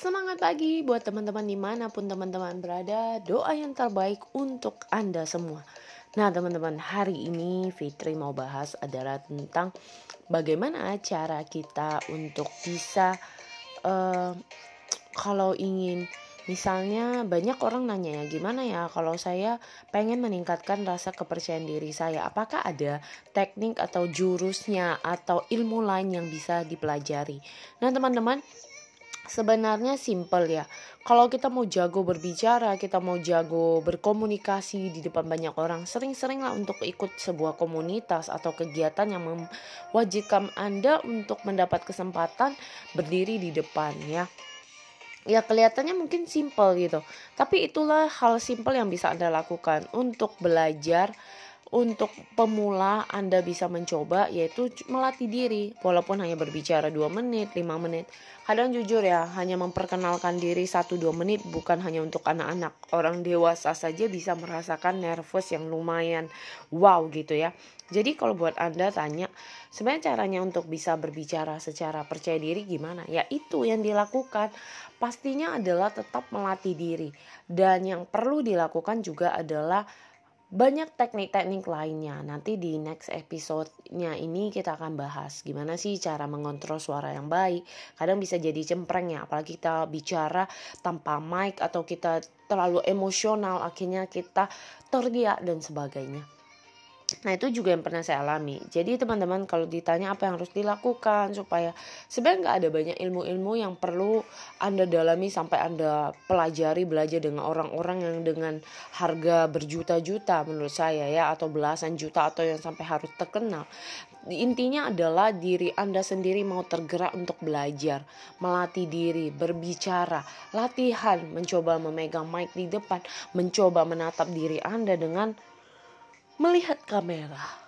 Semangat pagi buat teman-teman di mana pun teman-teman berada. Doa yang terbaik untuk Anda semua. Nah teman-teman hari ini Fitri mau bahas adalah tentang Bagaimana cara kita untuk bisa uh, Kalau ingin Misalnya banyak orang nanya ya gimana ya kalau saya pengen meningkatkan rasa kepercayaan diri saya? Apakah ada teknik atau jurusnya atau ilmu lain yang bisa dipelajari. Nah teman-teman sebenarnya simple ya. Kalau kita mau jago berbicara, kita mau jago berkomunikasi di depan banyak orang, sering-seringlah untuk ikut sebuah komunitas atau kegiatan yang mewajibkan Anda untuk mendapat kesempatan berdiri di depan ya. Ya kelihatannya mungkin simple gitu, tapi itulah hal simple yang bisa Anda lakukan untuk belajar untuk pemula Anda bisa mencoba yaitu melatih diri walaupun hanya berbicara 2 menit, 5 menit. Kadang jujur ya, hanya memperkenalkan diri 1-2 menit bukan hanya untuk anak-anak. Orang dewasa saja bisa merasakan nervous yang lumayan wow gitu ya. Jadi kalau buat Anda tanya, sebenarnya caranya untuk bisa berbicara secara percaya diri gimana? Ya itu yang dilakukan. Pastinya adalah tetap melatih diri. Dan yang perlu dilakukan juga adalah banyak teknik-teknik lainnya. Nanti di next episode-nya ini kita akan bahas gimana sih cara mengontrol suara yang baik. Kadang bisa jadi cempreng ya, apalagi kita bicara tanpa mic atau kita terlalu emosional, akhirnya kita teriak dan sebagainya. Nah itu juga yang pernah saya alami. Jadi teman-teman kalau ditanya apa yang harus dilakukan supaya sebenarnya nggak ada banyak ilmu-ilmu yang perlu anda dalami sampai anda pelajari belajar dengan orang-orang yang dengan harga berjuta-juta menurut saya ya atau belasan juta atau yang sampai harus terkenal. Intinya adalah diri anda sendiri mau tergerak untuk belajar, melatih diri, berbicara, latihan, mencoba memegang mic di depan, mencoba menatap diri anda dengan melihat kamera.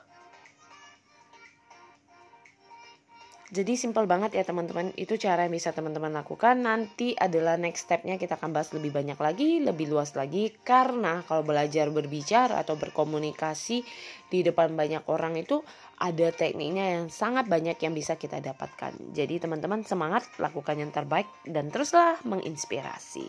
Jadi simpel banget ya teman-teman, itu cara yang bisa teman-teman lakukan. Nanti adalah next stepnya kita akan bahas lebih banyak lagi, lebih luas lagi. Karena kalau belajar berbicara atau berkomunikasi di depan banyak orang itu ada tekniknya yang sangat banyak yang bisa kita dapatkan. Jadi teman-teman semangat, lakukan yang terbaik dan teruslah menginspirasi.